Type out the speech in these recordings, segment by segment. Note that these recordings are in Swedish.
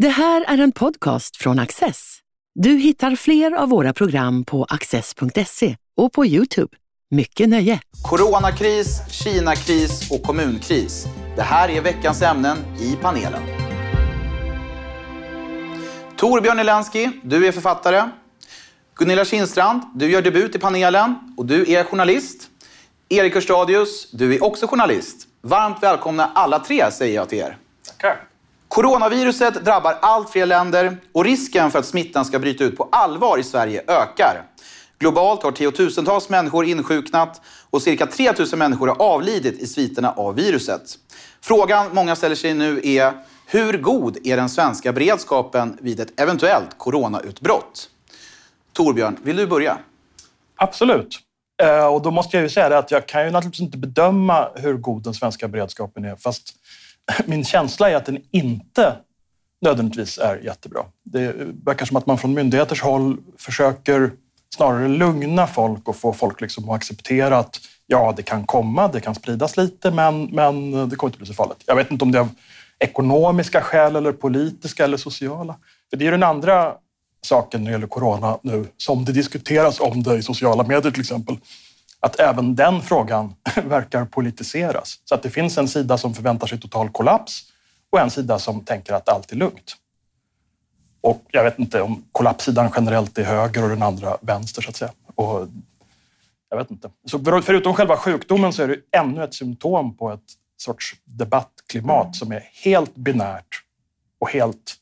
Det här är en podcast från Access. Du hittar fler av våra program på access.se och på Youtube. Mycket nöje! Coronakris, Kinakris och kommunkris. Det här är veckans ämnen i panelen. Torbjörn Elensky, du är författare. Gunilla Kindstrand, du gör debut i panelen och du är journalist. Erik Hörstadius, du är också journalist. Varmt välkomna alla tre säger jag till er. Tackar. Coronaviruset drabbar allt fler länder och risken för att smittan ska bryta ut på allvar i Sverige ökar. Globalt har tiotusentals människor insjuknat och cirka 3 000 människor har avlidit i sviterna av viruset. Frågan många ställer sig nu är hur god är den svenska beredskapen vid ett eventuellt coronautbrott? Torbjörn, vill du börja? Absolut. Eh, och då måste jag ju säga det att jag kan ju naturligtvis inte bedöma hur god den svenska beredskapen är. Fast min känsla är att den inte nödvändigtvis är jättebra. Det verkar som att man från myndigheters håll försöker snarare lugna folk och få folk liksom att acceptera att ja, det kan komma, det kan spridas lite, men, men det kommer inte bli så farligt. Jag vet inte om det är av ekonomiska skäl eller politiska eller sociala. För det är den andra saken när det gäller corona nu, som det diskuteras om det i sociala medier till exempel, att även den frågan verkar politiseras. Så att det finns en sida som förväntar sig total kollaps och en sida som tänker att allt är lugnt. Och jag vet inte om kollapssidan generellt är höger och den andra vänster så att säga. Och jag vet inte. Så förutom själva sjukdomen så är det ännu ett symptom på ett sorts debattklimat som är helt binärt och helt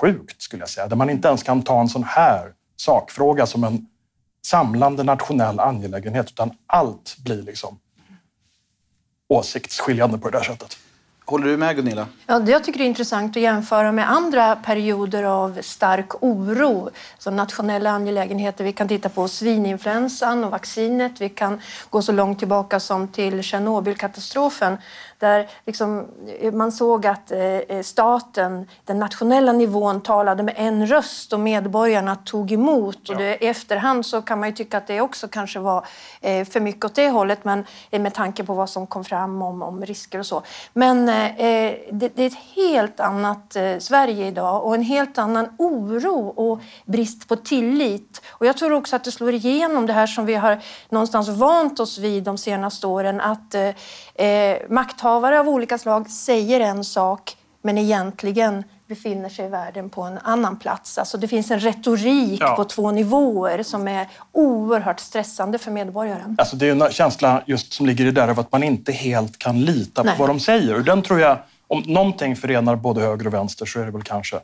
sjukt skulle jag säga. Där man inte ens kan ta en sån här sakfråga som en samlande nationell angelägenhet utan allt blir liksom åsiktsskiljande på det där sättet. Håller du med Gunilla? Ja, jag tycker det är intressant att jämföra med andra perioder av stark oro. Så nationella angelägenheter. Vi kan titta på svininfluensan och vaccinet. Vi kan gå så långt tillbaka som till Tjernobylkatastrofen där liksom eh, man såg att eh, eh, staten, den nationella nivån, talade med en röst och medborgarna tog emot. Och det, I efterhand så kan man ju tycka att det också kanske var för mycket åt det hållet men med tanke på vad som kom fram om, om risker och så. Men det, det, är ett helt annat Sverige idag och en helt annan oro och brist på tillit. Och jag tror också att det slår igenom det här som vi har någonstans vant oss vid de senaste åren att eh, makthavare makthavare av olika slag säger en sak men egentligen befinner sig världen på en annan plats. Alltså det finns en retorik ja. på två nivåer som är oerhört stressande för medborgaren. Alltså det är en känsla just som ligger i det där av att man inte helt kan lita Nej. på vad de säger. Och den tror jag, om någonting förenar både höger och vänster så är det väl kanske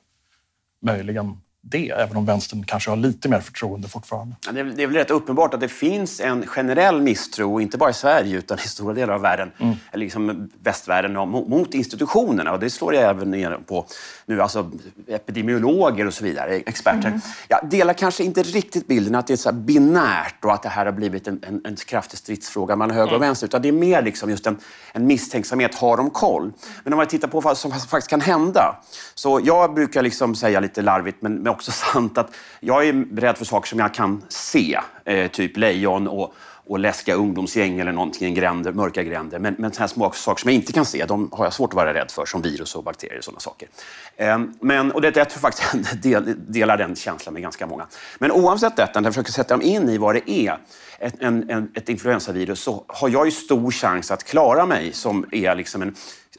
möjligen det, även om vänstern kanske har lite mer förtroende fortfarande. Ja, det, är, det är väl rätt uppenbart att det finns en generell misstro, inte bara i Sverige utan i stora delar av världen, mm. eller liksom västvärlden, mot institutionerna. Och det slår jag även ner på nu, alltså epidemiologer och så vidare, experter. Mm. Jag delar kanske inte riktigt bilden att det är så binärt och att det här har blivit en, en, en kraftig stridsfråga mellan höger och mm. vänster, utan det är mer liksom just en, en misstänksamhet, har de koll? Men om man tittar på vad som faktiskt kan hända, så jag brukar liksom säga lite larvigt, men men också sant att jag är rädd för saker som jag kan se. Eh, typ lejon och, och läskiga ungdomsgäng eller någonting i gränder, mörka gränder. Men, men sådana små saker som jag inte kan se, de har jag svårt att vara rädd för, som virus och bakterier och sådana saker. Eh, men, och det, jag tror faktiskt jag del, delar den känslan med ganska många. Men oavsett detta, när jag försöker sätta mig in i vad det är, ett, en, en, ett influensavirus, så har jag ju stor chans att klara mig som är liksom en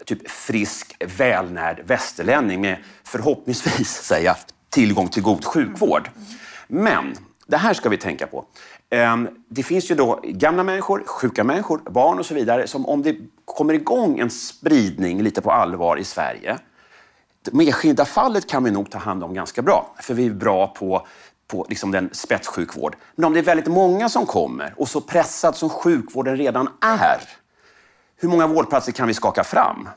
typ frisk, välnärd västerlänning med förhoppningsvis, säger jag tillgång till god sjukvård. Men det här ska vi tänka på. Ehm, det finns ju då gamla människor, sjuka människor, barn och så vidare som om det kommer igång en spridning lite på allvar i Sverige. Det enskilda fallet kan vi nog ta hand om ganska bra, för vi är bra på på liksom den spetssjukvård. Men om det är väldigt många som kommer och så pressad som sjukvården redan är, hur många vårdplatser kan vi skaka fram?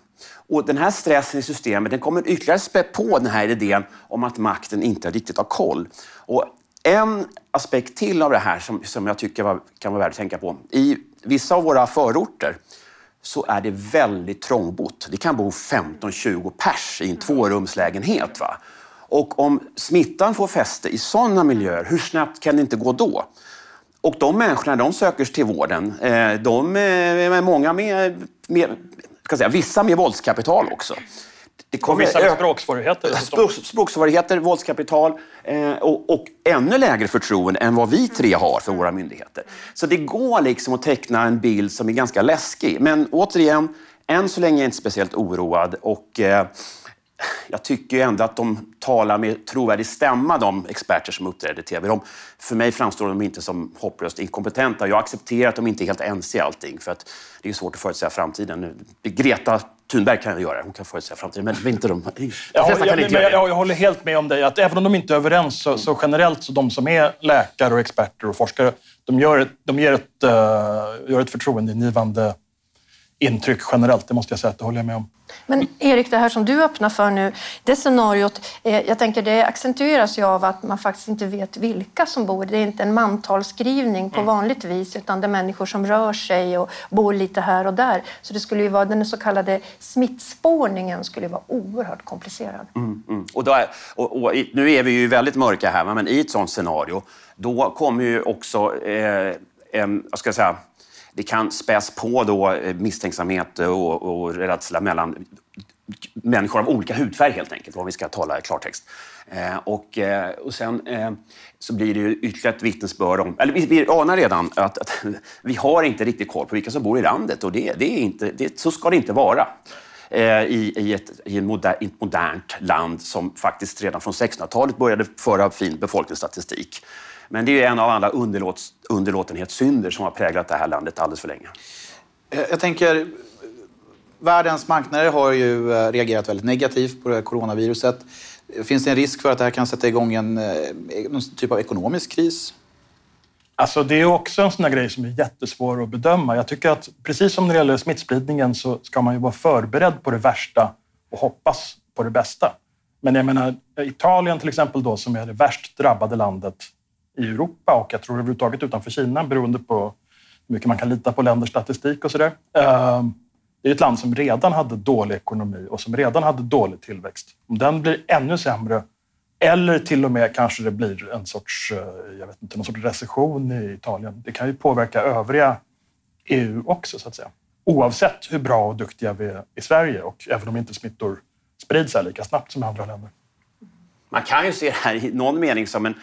Och den här stressen i systemet den kommer ytterligare spä på den här idén om att makten inte riktigt har koll. Och en aspekt till av det här som, som jag tycker var, kan vara värd att tänka på. I vissa av våra förorter så är det väldigt trångbott. Det kan bo 15-20 pers i en tvårumslägenhet. Va? Och om smittan får fäste i sådana miljöer, hur snabbt kan det inte gå då? Och de människorna de söker sig till vården, eh, de är många med, med ska säga, vissa med våldskapital också. det Och kommer vissa öka- med språksvårigheter. Språk, språksvårigheter, våldskapital eh, och, och ännu lägre förtroende än vad vi tre har för våra myndigheter. Så det går liksom att teckna en bild som är ganska läskig. Men återigen, än så länge är jag inte speciellt oroad. Och, eh, jag tycker ju ändå att de talar med trovärdig stämma, de experter som uppträder i TV. De, för mig framstår de inte som hopplöst inkompetenta. Jag accepterar att de inte är helt ense i allting, för att det är svårt att förutsäga framtiden. Greta Thunberg kan göra det, hon kan förutsäga framtiden, men inte de. De Jag, jag, kan inte göra jag, det. jag håller helt med om dig. Att även om de inte är överens så, så generellt så de som är läkare och experter och forskare, de gör ett, de ger ett, uh, gör ett förtroendeingivande intryck generellt. Det måste jag säga att det håller jag med om. Men Erik, det här som du öppnar för nu, det scenariot, eh, jag tänker det accentueras ju av att man faktiskt inte vet vilka som bor. Det är inte en mantalsskrivning på vanligt vis, utan det är människor som rör sig och bor lite här och där. Så det skulle ju vara den så kallade smittspårningen skulle vara oerhört komplicerad. Mm. Och, då är, och, och nu är vi ju väldigt mörka här, men i ett sånt scenario, då kommer ju också eh, en, vad ska jag säga, det kan späs på då eh, misstänksamhet och, och rädsla mellan människor av olika hudfärg helt enkelt, om vi ska tala i klartext. Eh, och, eh, och sen eh, så blir det ju ytterligare ett vittnesbörd om, eller vi, vi anar redan att, att vi har inte riktigt koll på vilka som bor i landet och det, det är inte, det, så ska det inte vara eh, i, i, ett, i ett, moder, i ett modernt land som faktiskt redan från 1600-talet började föra fin befolkningsstatistik. Men det är en av alla underlåt, underlåtenhetssynder som har präglat det här landet alldeles för länge. Eh, Jag tänker, världens marknader har ju eh, reagerat väldigt negativt på det här coronaviruset. Finns det en risk för att det här kan sätta igång en eh, någon typ av ekonomisk kris? Alltså, det är också en sån här grej som är jättesvår att bedöma. Jag tycker att precis som när det gäller smittspridningen så ska man ju vara förberedd på det värsta och hoppas på det bästa. Men jag menar, Italien till exempel då, som är det värst drabbade landet i Europa och jag tror överhuvudtaget utanför Kina beroende på hur mycket man kan lita på länders statistik och sådär. Ehm, det är ett land som redan hade dålig ekonomi och som redan hade dålig tillväxt. Om den blir ännu sämre eller till och med kanske det blir en sorts, eh, jag vet inte, någon sorts recession i Italien. Det kan ju påverka övriga EU också så att säga. Oavsett hur bra och duktiga vi är i Sverige och även om inte smittor sprids här lika snabbt som i andra länder. Man kan ju se det här i någon mening som en...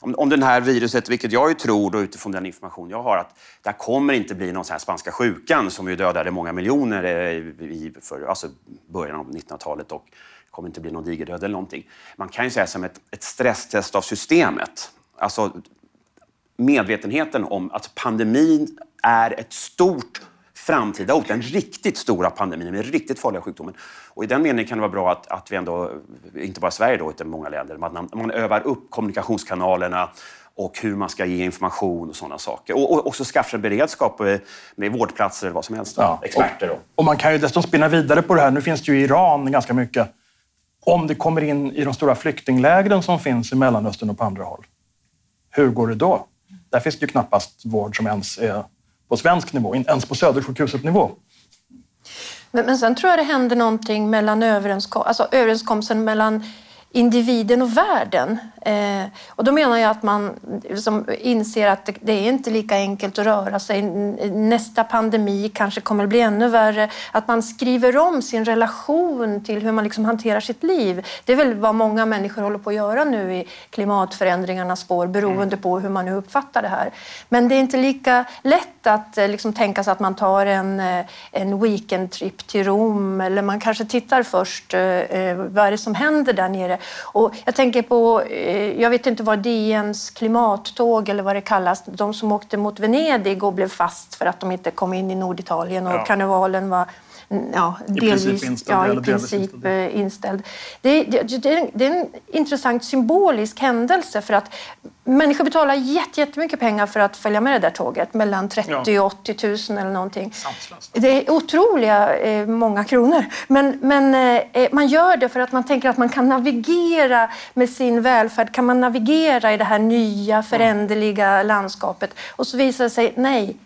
Om, om den här viruset, vilket jag ju tror då, utifrån den information jag har, att det här kommer inte bli någon sån här spanska sjukan som ju dödade många miljoner eh, i för, alltså början av 1900-talet och kommer inte bli någon digerdöd eller någonting. Man kan ju säga som ett, ett stresstest av systemet. Alltså medvetenheten om att pandemin är ett stort framtida hot. Den riktigt stora pandemin med riktigt farliga sjukdomen. Och I den meningen kan det vara bra att, att vi ändå, inte bara Sverige då, utan många länder, att man, man övar upp kommunikationskanalerna och hur man ska ge information och sådana saker. Och, och också skaffa en beredskap med, med vårdplatser eller vad som helst. Ja, Experter. Och, och man kan ju dessutom spinna vidare på det här. Nu finns det ju i Iran ganska mycket. Om det kommer in i de stora flyktinglägren som finns i Mellanöstern och på andra håll, hur går det då? Där finns det ju knappast vård som ens är på svensk nivå, inte ens på Södersjukhuset-nivå. Men, men sen tror jag det händer någonting mellan överenskom alltså överenskommelsen mellan individen och världen. Eh, och då menar jag att man liksom inser att det, det är inte lika enkelt att röra sig. Nästa pandemi kanske kommer att bli ännu värre. Att man skriver om sin relation till hur man liksom hanterar sitt liv. Det är väl vad många människor håller på att göra nu i klimatförändringarnas spår beroende på hur man nu uppfattar det här. Men det är inte lika lätt att eh, liksom tänka sig att man tar en, eh, en weekendtrip till Rom eller man kanske tittar först eh, vad är det som händer där nere. Och jag tänker på, eh, jag vet inte vad DNs klimattåg eller vad det kallas, de som åkte mot Venedig och blev fast för att de inte kom in i Norditalien och Ja. karnevalen var mm, ja, princip inställd, ja, i delvis princip inställd. eh, inställd. Det, det, det, är en- det är en intressant symbolisk händelse för att människor betalar jätte- jättemycket pengar för att följa med det där tåget, mellan 30 Ja. och 80 000 eller någonting. Sanslöst. Det är otroliga eh, många kronor. Men, men eh, man gör det för att man tänker att man kan navigera med sin välfärd. Kan man navigera i det här nya föränderliga landskapet? Och så visar det sig, nej,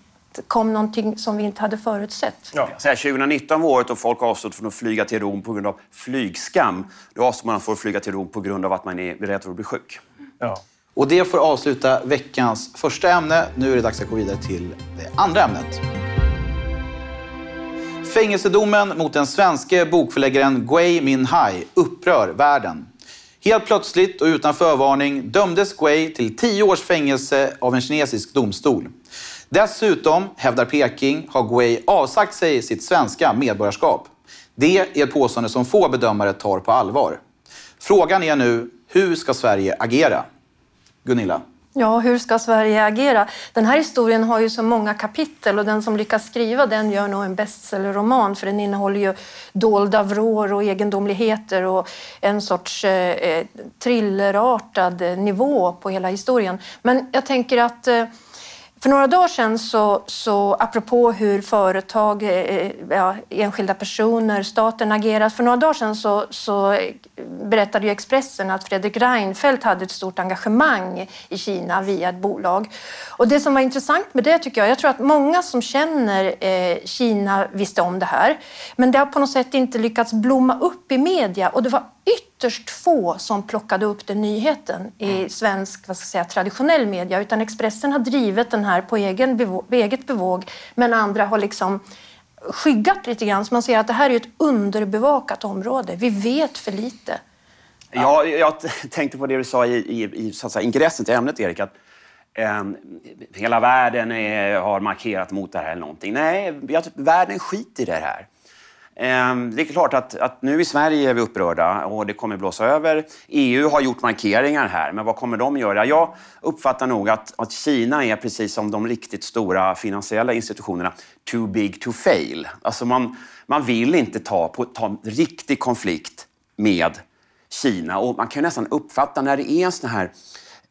kom någonting som vi inte hade förutsett. Ja. Så här, 2019 var året då folk avstod från att flyga till Rom på grund av flygskam. Då avstår man från att flyga till Rom på grund av att man är rädd för att bli sjuk. Ja. Och det får avsluta veckans första ämne. Nu är det dags att gå vidare till det andra ämnet. Fängelsedomen mot den svenske bokförläggaren Gui Minhai upprör världen. Helt plötsligt och utan förvarning dömdes Gui till tio års fängelse av en kinesisk domstol. Dessutom, hävdar Peking, har Gui avsagt sig sitt svenska medborgarskap. Det är ett påstående som få bedömare tar på allvar. Frågan är nu, hur ska Sverige agera? Gunilla? Ja, hur ska Sverige agera? Den här historien har ju så många kapitel och den som lyckas skriva den gör nog en bestsellerroman för den innehåller ju dolda vrår och egendomligheter och en sorts eh, eh thrillerartad eh, nivå på hela historien. Men jag tänker att eh, för några dagar sedan, så, så apropå hur företag, eh, eh, ja, enskilda personer, staten agerar. För några dagar sedan så, så berättade ju Expressen att Fredrik Reinfeldt hade ett stort engagemang i Kina via ett bolag. Och det som var intressant med det tycker jag, jag tror att många som känner eh, Kina visste om det här. Men det har på något sätt inte lyckats blomma upp i media och det var ytterst få som plockade upp den nyheten i mm. svensk vad ska jag säga, traditionell media utan Expressen har drivit den här på egen bevåg, eget bevåg men andra har liksom skyggat lite grann så man ser att det här är ett underbevakat område. Vi vet för lite. Ja, jag tänkte på det du sa i, i, i så att säga, ingressen till ämnet, Erik. Att, eh, hela världen är, har markerat mot det här eller någonting. Nej, jag, världen skiter i det här. Ehm, det är klart att, att, nu i Sverige är vi upprörda och det kommer blåsa över. EU har gjort markeringar här, men vad kommer de göra? Jag uppfattar nog att, att Kina är precis som de riktigt stora finansiella institutionerna, too big to fail. Alltså man, man vill inte ta, på, ta en riktig konflikt med Kina och man kan nästan uppfatta när det är en sån här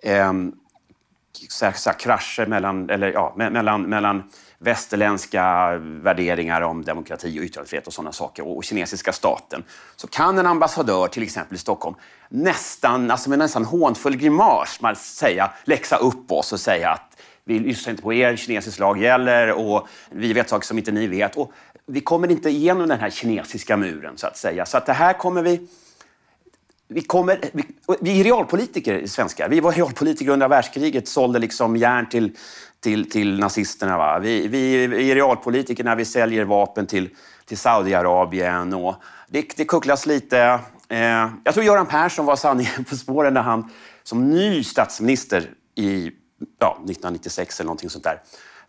eh, så här, så här, krascher mellan, eller, ja, mellan, mellan västerländska värderingar om demokrati och yttrandefrihet och sådana saker och kinesiska staten så kan en ambassadör till exempel i Stockholm nästan, alltså med nästan hånfull grimas säga, läxa upp oss och säga att vi lyssnar inte på er, kinesisk lag gäller och vi vet saker som inte ni vet. Och vi kommer inte igenom den här kinesiska muren så att säga. Så att det här kommer vi vi, kommer, vi, vi är realpolitiker, svenskar. Vi var realpolitiker under världskriget, sålde liksom järn till, till, till nazisterna. Va? Vi, vi, vi är realpolitiker när vi säljer vapen till, till Saudiarabien. Och det, det kucklas lite. Eh, jag tror Göran Persson var sanningen på spåren när han som ny statsminister i ja, 1996 eller någonting sånt där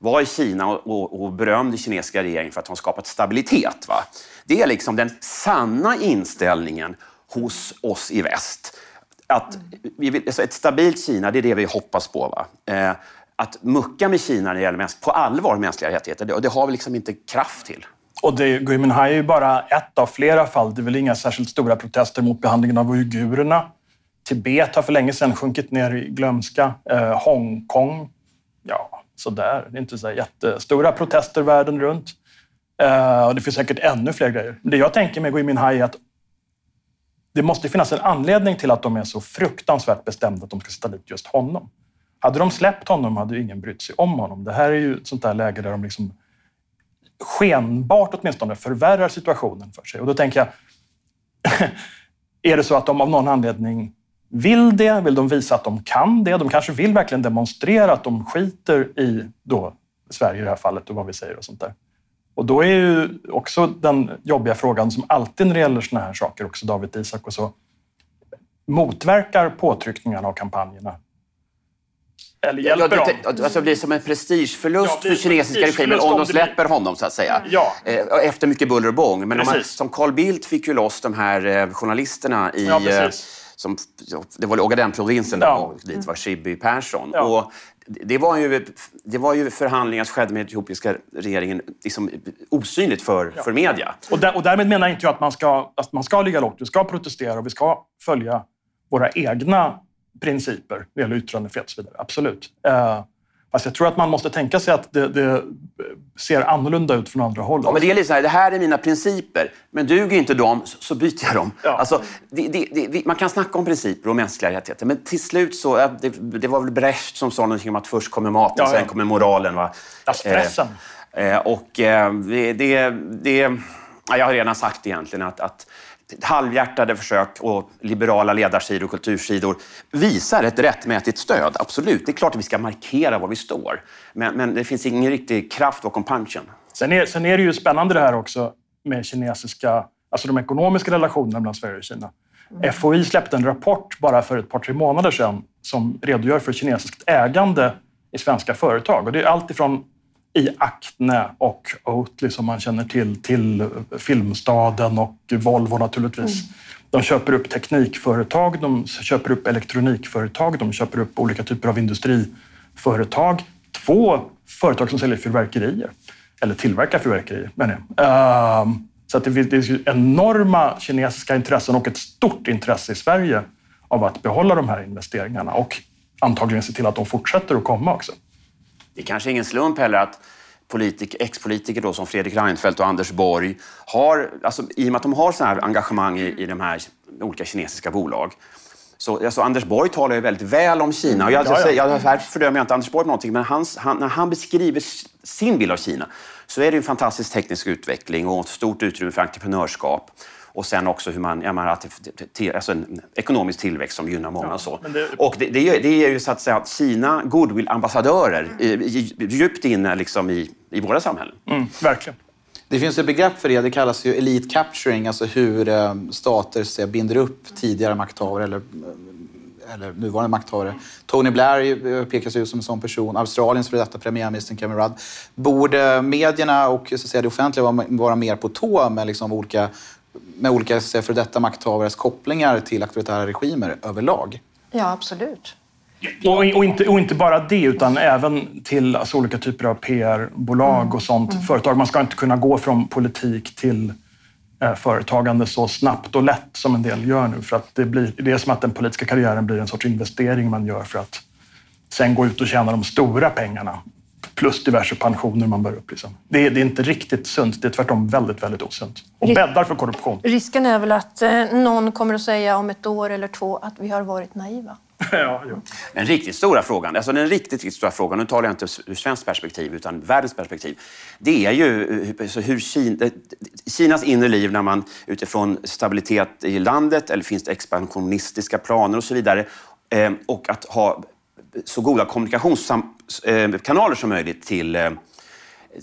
var i Kina och, och, och berömde kinesiska regeringen för att ha skapat stabilitet. Va? Det är liksom den sanna inställningen hos oss i väst. Att vi vill, alltså ett stabilt Kina, det är det vi hoppas på. Va? Eh, att mucka med Kina när det gäller på allvar mänskliga rättigheter, det, det har vi liksom inte kraft till. Och det, Gui Minhai är ju bara ett av flera fall. Det är väl inga särskilt stora protester mot behandlingen av uigurerna. Tibet har för länge sedan sjunkit ner i glömska. Eh, Hongkong, ja, sådär. Det är inte så jättestora protester världen runt. Eh, och det finns säkert ännu fler grejer. Det jag tänker med Gui Minhai är att det måste finnas en anledning till att de är så fruktansvärt bestämda att de ska sätta dit just honom. Hade de släppt honom hade ingen brytt sig om honom. Det här är ju ett sånt där läge där de liksom skenbart åtminstone förvärrar situationen för sig. Och då tänker jag, är det så att de av någon anledning vill det? Vill de visa att de kan det? De kanske vill verkligen demonstrera att de skiter i då Sverige i det här fallet och vad vi säger och sånt där. Och då är ju också den jobbiga frågan som alltid när det gäller såna här saker, också David Isak och så, motverkar påtryckningarna och kampanjerna eller hjälper ja, det, dem. Alltså det blir som en prestigeförlust ja, för kinesiska regimen om de släpper honom, så att säga. Ja. Eh, efter mycket buller och bång. Men man, som Carl Bildt fick ju loss de här eh, journalisterna i... Ja, eh, som, det var Ogadenprovinsen ja. dit var Schibbye Persson. Ja. Och det var, ju, det var ju förhandlingar som skedde med etiopiska regeringen liksom osynligt för, ja. för media. Och, där, och därmed menar inte jag att man, ska, att man ska ligga lågt. Vi ska protestera och vi ska följa våra egna principer när det gäller yttrandefrihet och så vidare. Absolut. Eh, fast jag tror att man måste tänka sig att det, det ser annorlunda ut från andra håll. Ja, men det är lite så här, det här är mina principer, men duger inte dem så byter jag dem. Ja. Alltså, det, det, man kan snacka om principer och mänskliga rättigheter, men till slut så... Det, var väl Brecht som sa någonting om att först kommer maten, ja, ja. sen kommer moralen. Va? Das Eh, och eh, det, det, det, jag har redan sagt egentligen att, att halvhjärtade försök och liberala ledarsidor och kultursidor visar ett rättmätigt stöd. Absolut, det är klart att vi ska markera var vi står. Men, men det finns ingen riktig kraft bakom punchen. Sen är, sen är det ju spännande det här också. med kinesiska, alltså de ekonomiska relationerna mellan Sverige och Kina. Mm. FOI släppte en rapport bara för ett par, tre månader sedan som redogör för kinesiskt ägande i svenska företag. Och det är allt ifrån i Acne och Oatly som man känner till, till Filmstaden och Volvo naturligtvis. Mm. De köper upp teknikföretag, de köper upp elektronikföretag, de köper upp olika typer av industriföretag. Två företag som säljer fyrverkerier, eller tillverkar fyrverkerier menar jag. Ehm, så att det finns enorma kinesiska intressen och ett stort intresse i Sverige av att behålla de här investeringarna och antagligen se till att de fortsätter att komma också. Det är kanske ingen slump heller att ex-politiker då, som Fredrik Reinfeldt och Anders Borg har, alltså, i och med att de har sådana här engagemang i, i de här olika kinesiska bolag, så, alltså Anders Borg talar ju väldigt väl om Kina. Och jag, ja, ja. jag, här fördömer jag inte Anders Borg någonting, men hans, han, när han beskriver sin bild av Kina så är det en fantastisk teknisk utveckling och ett stort utrymme för entreprenörskap. Och sen också hur man, jag menar, till, alltså en ekonomisk tillväxt som gynnar många. Ja, och så. Det... Och det, det, det är ju så att säga Kina goodwill-ambassadörer djupt inne liksom i, i våra samhällen. Mm, verkligen. Det finns ett begrepp för det, det kallas ju elite capturing, alltså hur eh, stater så binder upp tidigare makthavare eller, eh, eller nuvarande makthavare. Tony Blair eh, pekas ut som en sån person, Australiens före detta premiärminister Kevin Rudd. Borde medierna och så att säga, det offentliga vara, vara mer på tå med liksom olika med olika för detta makthavares kopplingar till auktoritära regimer överlag? Ja, absolut. Och, och, inte, och inte bara det, utan även till alltså, olika typer av PR-bolag mm. och sånt. Mm. Företag. Man ska inte kunna gå från politik till eh, företagande så snabbt och lätt som en del gör nu. För att det, blir, det är som att den politiska karriären blir en sorts investering man gör för att sen gå ut och tjäna de stora pengarna plus diverse pensioner man bär upp. Liksom. Det, är, det, är, inte riktigt sunt, det är tvärtom väldigt, väldigt osunt och bäddar för korruption. Risken är väl att eh, någon kommer att säga om ett år eller två att vi har varit naiva. ja, ja. Den riktigt stora frågan, alltså den riktigt, riktigt stora frågan, nu talar jag inte ur svenskt perspektiv utan världens perspektiv, det är ju eh, alltså hur Kina, Kinas inre liv när man utifrån stabilitet i landet, eller finns det expansionistiska planer och så vidare, eh, och att ha så goda kommunikationskanaler som möjligt till eh,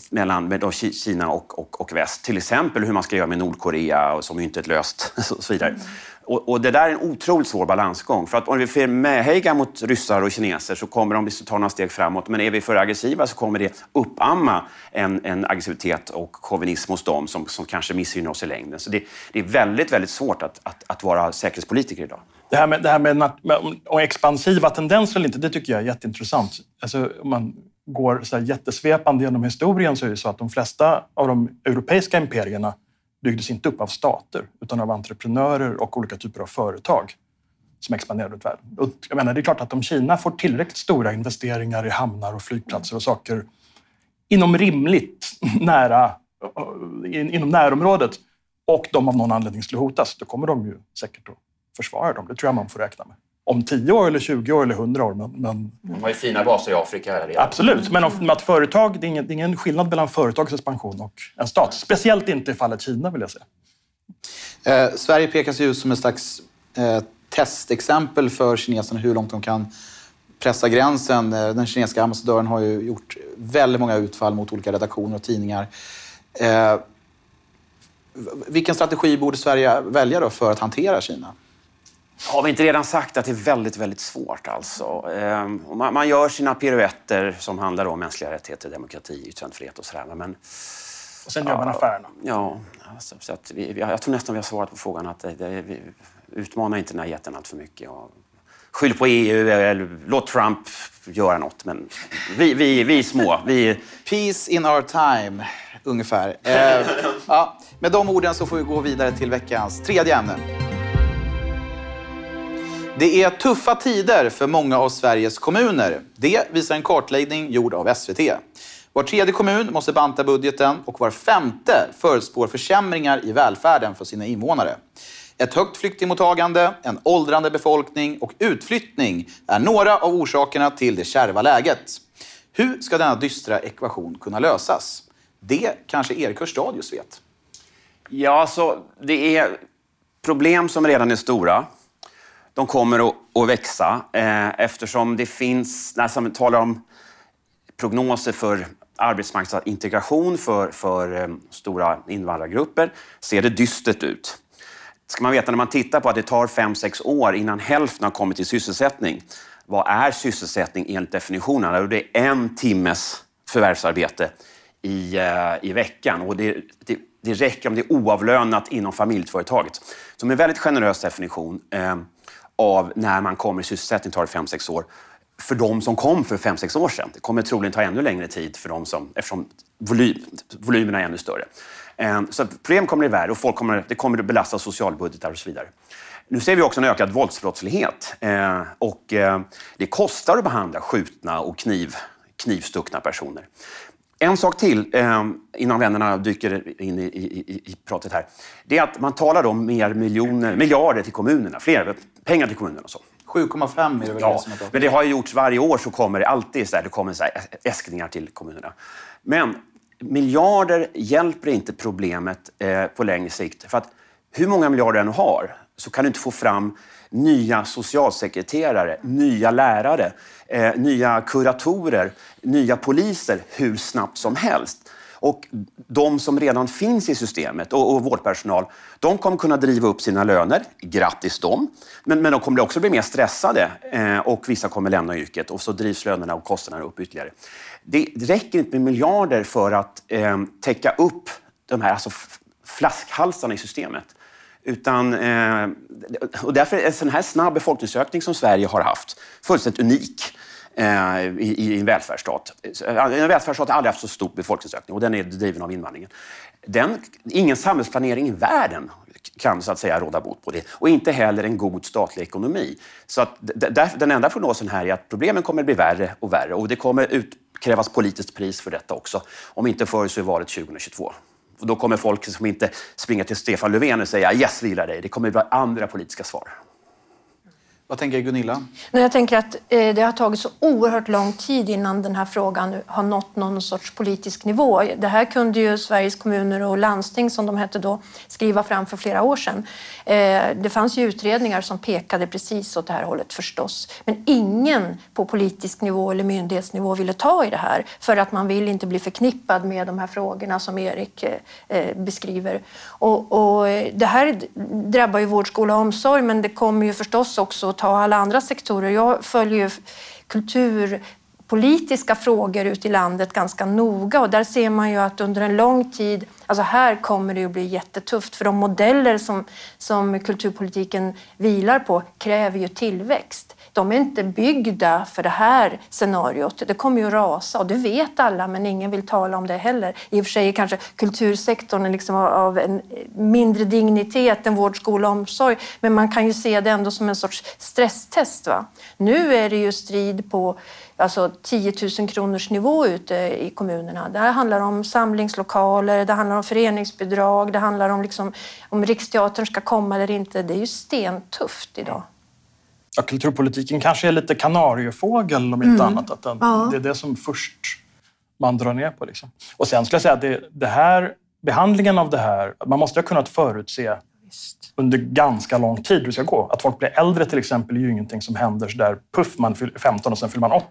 mellan Kina och, och, och, väst. Till exempel hur man ska göra med Nordkorea, som ju inte är löst, och så vidare. Mm. Och, och, det där är en otroligt svår balansgång. För att om vi får medhejga mot ryssar och kineser så kommer de ta några steg framåt. Men är vi för aggressiva så kommer det uppamma en, en aggressivitet och chauvinism hos dem som, som kanske missgynnar oss i längden. Så det, det är väldigt, väldigt svårt att, att, att vara säkerhetspolitiker idag. Det här med, det här med, med, och expansiva tendenser eller inte, det tycker jag är jätteintressant. Alltså, om man går så jättesvepande genom historien så är det så att de flesta av de europeiska imperierna byggdes inte upp av stater utan av entreprenörer och olika typer av företag som expanderade ut världen. Och jag menar, det är klart att om Kina får tillräckligt stora investeringar i hamnar och flygplatser och saker inom rimligt nära, inom närområdet och de av någon anledning skulle hotas, då kommer de ju säkert att försvara dem. Det tror jag man får räkna med. Om 10 år, eller 20 år eller 100 år. Men, men... De har ju fina baser i Afrika. Redan. Absolut, men om, att företag, det är, ingen, det är ingen skillnad mellan företagsexpansion och en stat. Speciellt inte i fallet Kina, vill jag säga. Eh, Sverige pekas ut som ett slags eh, testexempel för kineserna hur långt de kan pressa gränsen. Eh, den kinesiska ambassadören har ju gjort väldigt många utfall mot olika redaktioner och tidningar. Eh, vilken strategi borde Sverige välja då för att hantera Kina? Har vi inte redan sagt att det är väldigt, väldigt svårt alltså? Ehm, man gör sina piruetter som handlar om mänskliga rättigheter, demokrati, yttrandefrihet och sådär. Men, och sen gör man affärerna? Ja, alltså, så att vi, jag tror nästan vi har svarat på frågan att det, det, vi utmanar inte den här jätten allt för mycket. Och skyll på EU eller låt Trump göra något. Men vi, vi, vi är små. Vi... Peace in our time, ungefär. Eh, ja, med de orden så får vi gå vidare till veckans tredje ämne. Det är tuffa tider för många av Sveriges kommuner. Det visar en kartläggning gjord av SVT. Var tredje kommun måste banta budgeten och var femte förutspår försämringar i välfärden för sina invånare. Ett högt flyktingmottagande, en åldrande befolkning och utflyttning är några av orsakerna till det kärva läget. Hur ska denna dystra ekvation kunna lösas? Det kanske Erik Hörstadius vet? Ja, så det är problem som redan är stora de kommer att, växa eh, eftersom det finns, när man talar om prognoser för arbetsmarknadsintegration för, för eh, stora invandrargrupper ser det dystert ut. Ska man veta när man tittar på att det tar fem sex år innan hälften har kommit till sysselsättning. Vad är sysselsättning enligt definitionen? Det är en timmes förvärvsarbete i, eh, i veckan. Och det, det, det räcker om det är oavlönat inom familjeföretaget. Som en väldigt generös definition eh, av när man kommer i sysselsättning tar det fem sex år för de som kom för fem sex år sedan. Det kommer troligen ta ännu längre tid för de som, eftersom volym, volymerna är ännu större. Ehm, så problem kommer bli värre och folk kommer, det kommer att belasta socialbudgetar och så vidare. Nu ser vi också en ökad våldsbrottslighet ehm, och ehm, det kostar att behandla skjutna och kniv, knivstuckna personer. En sak till innan vännerna dyker in i, i, i, pratet här. Det är att man talar om mer miljoner, miljarder till kommunerna, fler pengar till kommunerna. Och så. 7,5 är det väl ja, det men det har gjorts varje år så kommer det alltid så här, det kommer så äskningar till kommunerna. Men miljarder hjälper inte problemet eh, på längre sikt. För att hur många miljarder du än har så kan du inte få fram nya socialsekreterare, nya lärare, eh, nya kuratorer, nya poliser hur snabbt som helst. Och de som redan finns i systemet och, och vårdpersonal, de kommer kunna driva upp sina löner. Grattis dem! Men, men de kommer också bli mer stressade eh, och vissa kommer lämna yrket och så drivs lönerna och kostnaderna upp ytterligare. Det, räcker inte med miljarder för att eh, täcka upp de här alltså, flaskhalsarna i systemet. Utan, eh, och därför är en sån här snabb befolkningsökning som Sverige har haft fullständigt unik eh, i, i, en välfärdsstat. En välfärdsstat har aldrig haft så stor befolkningsökning och den är driven av invandringen. Den, ingen samhällsplanering i världen kan så att säga råda bot på det. Och inte heller en god statlig ekonomi. Så att den enda prognosen här är att problemen kommer att bli värre och värre och det kommer utkrävas politiskt pris för detta också. Om inte förr så är valet 2022. Och då kommer folk som inte springer till Stefan Löfven och säga yes, vi gillar dig. Det kommer att vara andra politiska svar. Vad tänker Gunilla? Jag tänker att eh, det har tagit så oerhört lång tid innan den här frågan har nått någon sorts politisk nivå. Det här kunde ju Sveriges kommuner och landsting, som de hette då, skriva fram för flera år sedan. Eh, det fanns ju utredningar som pekade precis åt det här hållet förstås. Men ingen på politisk nivå eller myndighetsnivå ville ta i det här för att man vill inte bli förknippad med de här frågorna som Erik eh, beskriver. Och, och det här drabbar ju vård, skola och omsorg men det kommer ju förstås också ta alla andra sektorer. Jag följer ju kulturpolitiska frågor ute i landet ganska noga och där ser man ju att under en lång tid, alltså här kommer det att bli jättetufft för de modeller som, som kulturpolitiken vilar på kräver ju tillväxt de är inte byggda för det här scenariot. Det kommer ju att rasa och det vet alla men ingen vill tala om det heller. I och för sig är kanske kultursektorn liksom av en mindre dignitet än vård, skola och omsorg men man kan ju se det ändå som en sorts stresstest. Va? Nu är det ju strid på alltså 10 000 kronors nivå ute i kommunerna. Det här handlar om samlingslokaler, det handlar om föreningsbidrag, det handlar om liksom, om Riksteatern ska komma eller inte. Det är ju stentufft idag ja, kulturpolitiken kanske är lite kanariefågel om inte mm. annat. Att den, ja. Det är det som först man drar ner på. Liksom. Och sen skulle jag säga att det, det här, behandlingen av det här, man måste ha kunnat förutse Visst. under ganska lång tid hur det ska gå. Att folk blir äldre till exempel är ju ingenting som händer så där puff, man fyller 15 och sen fyller man 80.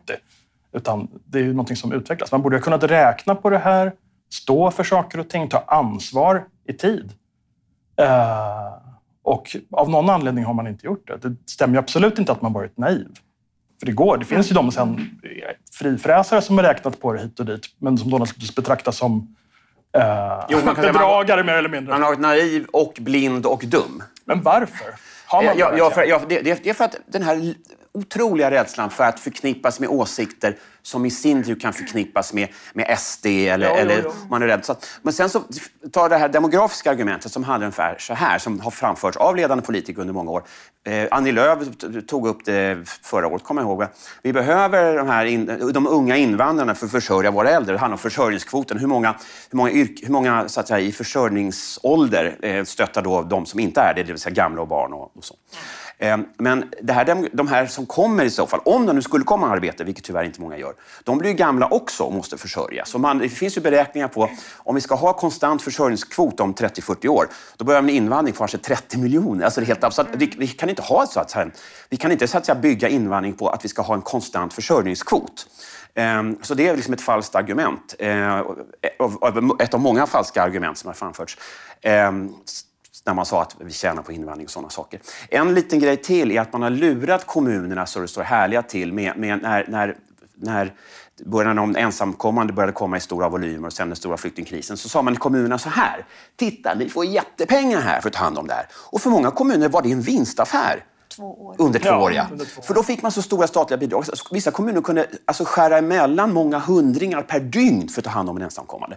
Utan det är ju någonting som utvecklas. Man borde ha kunnat räkna på det här, stå för saker och ting, ta ansvar i tid. Uh, och av någon anledning har man inte gjort det. Det stämmer absolut inte att man varit naiv. För det går. Det finns ju de sen frifräsare som har räknat på det hit och dit, men som då naturligtvis betraktas som eh, jo, man kan bedragare mer eller mindre. Man har varit naiv och blind och dum. Men varför? Har man ja, ja, för, ja, det, det är för att den här otroliga rädslan för att förknippas med åsikter som i sin tur kan förknippas med, med SD eller, ja, eller ja, ja. man är rädd. Så att, men sen så tar det här demografiska argumentet som handlar ungefär så här, som har framförts av ledande politiker under många år. Eh, Annie Lööf tog upp det förra året, kommer jag ihåg. Vi behöver de, här in, de unga invandrarna för att försörja våra äldre. Det handlar om försörjningskvoten. Hur många, hur många, yrk, hur många så att säga, i försörjningsålder eh, stöttar då de som inte är det, det vill säga gamla och barn och, och så. Ehm, men det här, de här som kommer i så fall, om de nu skulle komma i arbete, vilket tyvärr inte många gör, de blir ju gamla också och måste försörjas. Så man, det finns ju beräkningar på om vi ska ha konstant försörjningskvot om 30-40 år, då börjar en invandring på kanske 30 miljoner. Alltså det är helt absurt. Vi, vi, kan inte ha så att säga, vi kan inte så att säga, bygga invandring på att vi ska ha en konstant försörjningskvot. Ehm, så det är liksom ett falskt argument. Eh, ett av många falska argument som har framförts ehm, när man sa att vi tjänar på invandring och sådana saker. En liten grej till är att man har lurat kommunerna så det står härliga till med, med när, när, när början de ensamkommande började komma i stora volymer och sen den stora flyktingkrisen så sa man i kommunerna så här. Titta, ni får jättepengar här för att ta hand om det här. Och för många kommuner var det en vinstaffär. Två år. Under två Ja, år, ja. under två år. För då fick man så stora statliga bidrag. Vissa kommuner kunde alltså skära emellan många hundringar per dygn för att ta hand om en ensamkommande.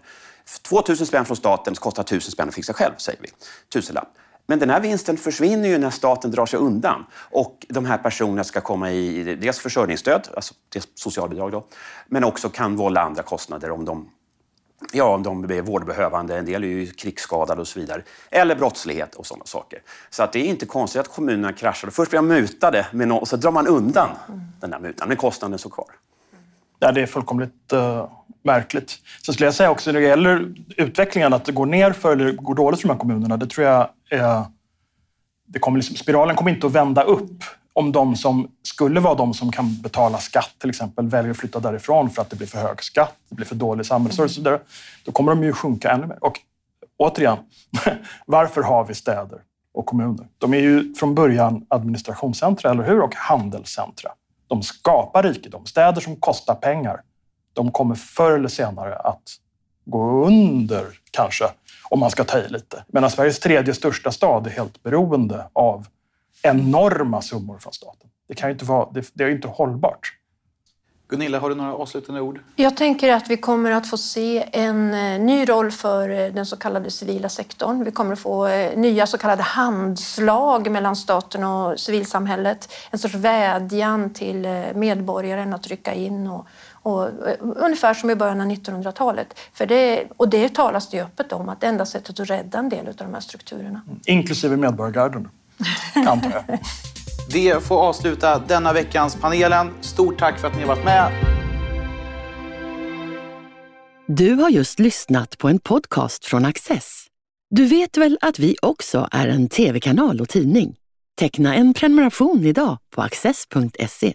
2000 spänn från staten kostar 1000 spänn att fixa själv, säger vi. Tusenlapp. Men den här vinsten försvinner ju när staten drar sig undan och de här personerna ska komma i dels försörjningsstöd, alltså dels socialbidrag då, men också kan vålla andra kostnader om de Ja, om de är vårdbehövande, en del är ju krigsskadade och så vidare. Eller brottslighet och sådana saker. Så att det är inte konstigt att kommunerna kraschar. Först blir de mutade med någon, och så drar man undan mm. den där mutan, men kostnaden står kvar. Ja, det är fullkomligt uh, märkligt. Så skulle jag säga också när det gäller utvecklingen, att det går ner för eller går dåligt för de här kommunerna, det tror jag är... Det kommer liksom, spiralen kommer inte att vända upp om de som skulle vara de som kan betala skatt till exempel väljer att flytta därifrån för att det blir för hög skatt, det blir för dålig samhällsservice och så vidare. Då kommer de ju sjunka ännu mer. Och återigen, varför har vi städer och kommuner? De är ju från början administrationscentra, eller hur? Och handelscentra. De skapar rikedom. Städer som kostar pengar, de kommer förr eller senare att gå under, kanske, om man ska ta i lite. Medan Sveriges tredje största stad är helt beroende av enorma summor från staten. Det, kan ju inte vara, det, det är ju inte hållbart. Gunilla, har du några avslutande ord? Jag tänker att vi kommer att få se en eh, ny roll för eh, den så kallade civila sektorn. Vi kommer att få eh, nya så kallade handslag mellan staten och civilsamhället. En sorts vädjan till medborgaren att rycka in och, och, ungefär som i början av 1900-talet. För det, och det talas det ju öppet om, att det enda sättet att rädda en del av de här strukturerna. Inklusive medborgargarden, antar jag. Det får avsluta denna veckans panelen. Stort tack för att ni har varit med. Du har just lyssnat på en podcast från Access. Du vet väl att vi också är en tv-kanal och tidning? Teckna en prenumeration idag på access.se.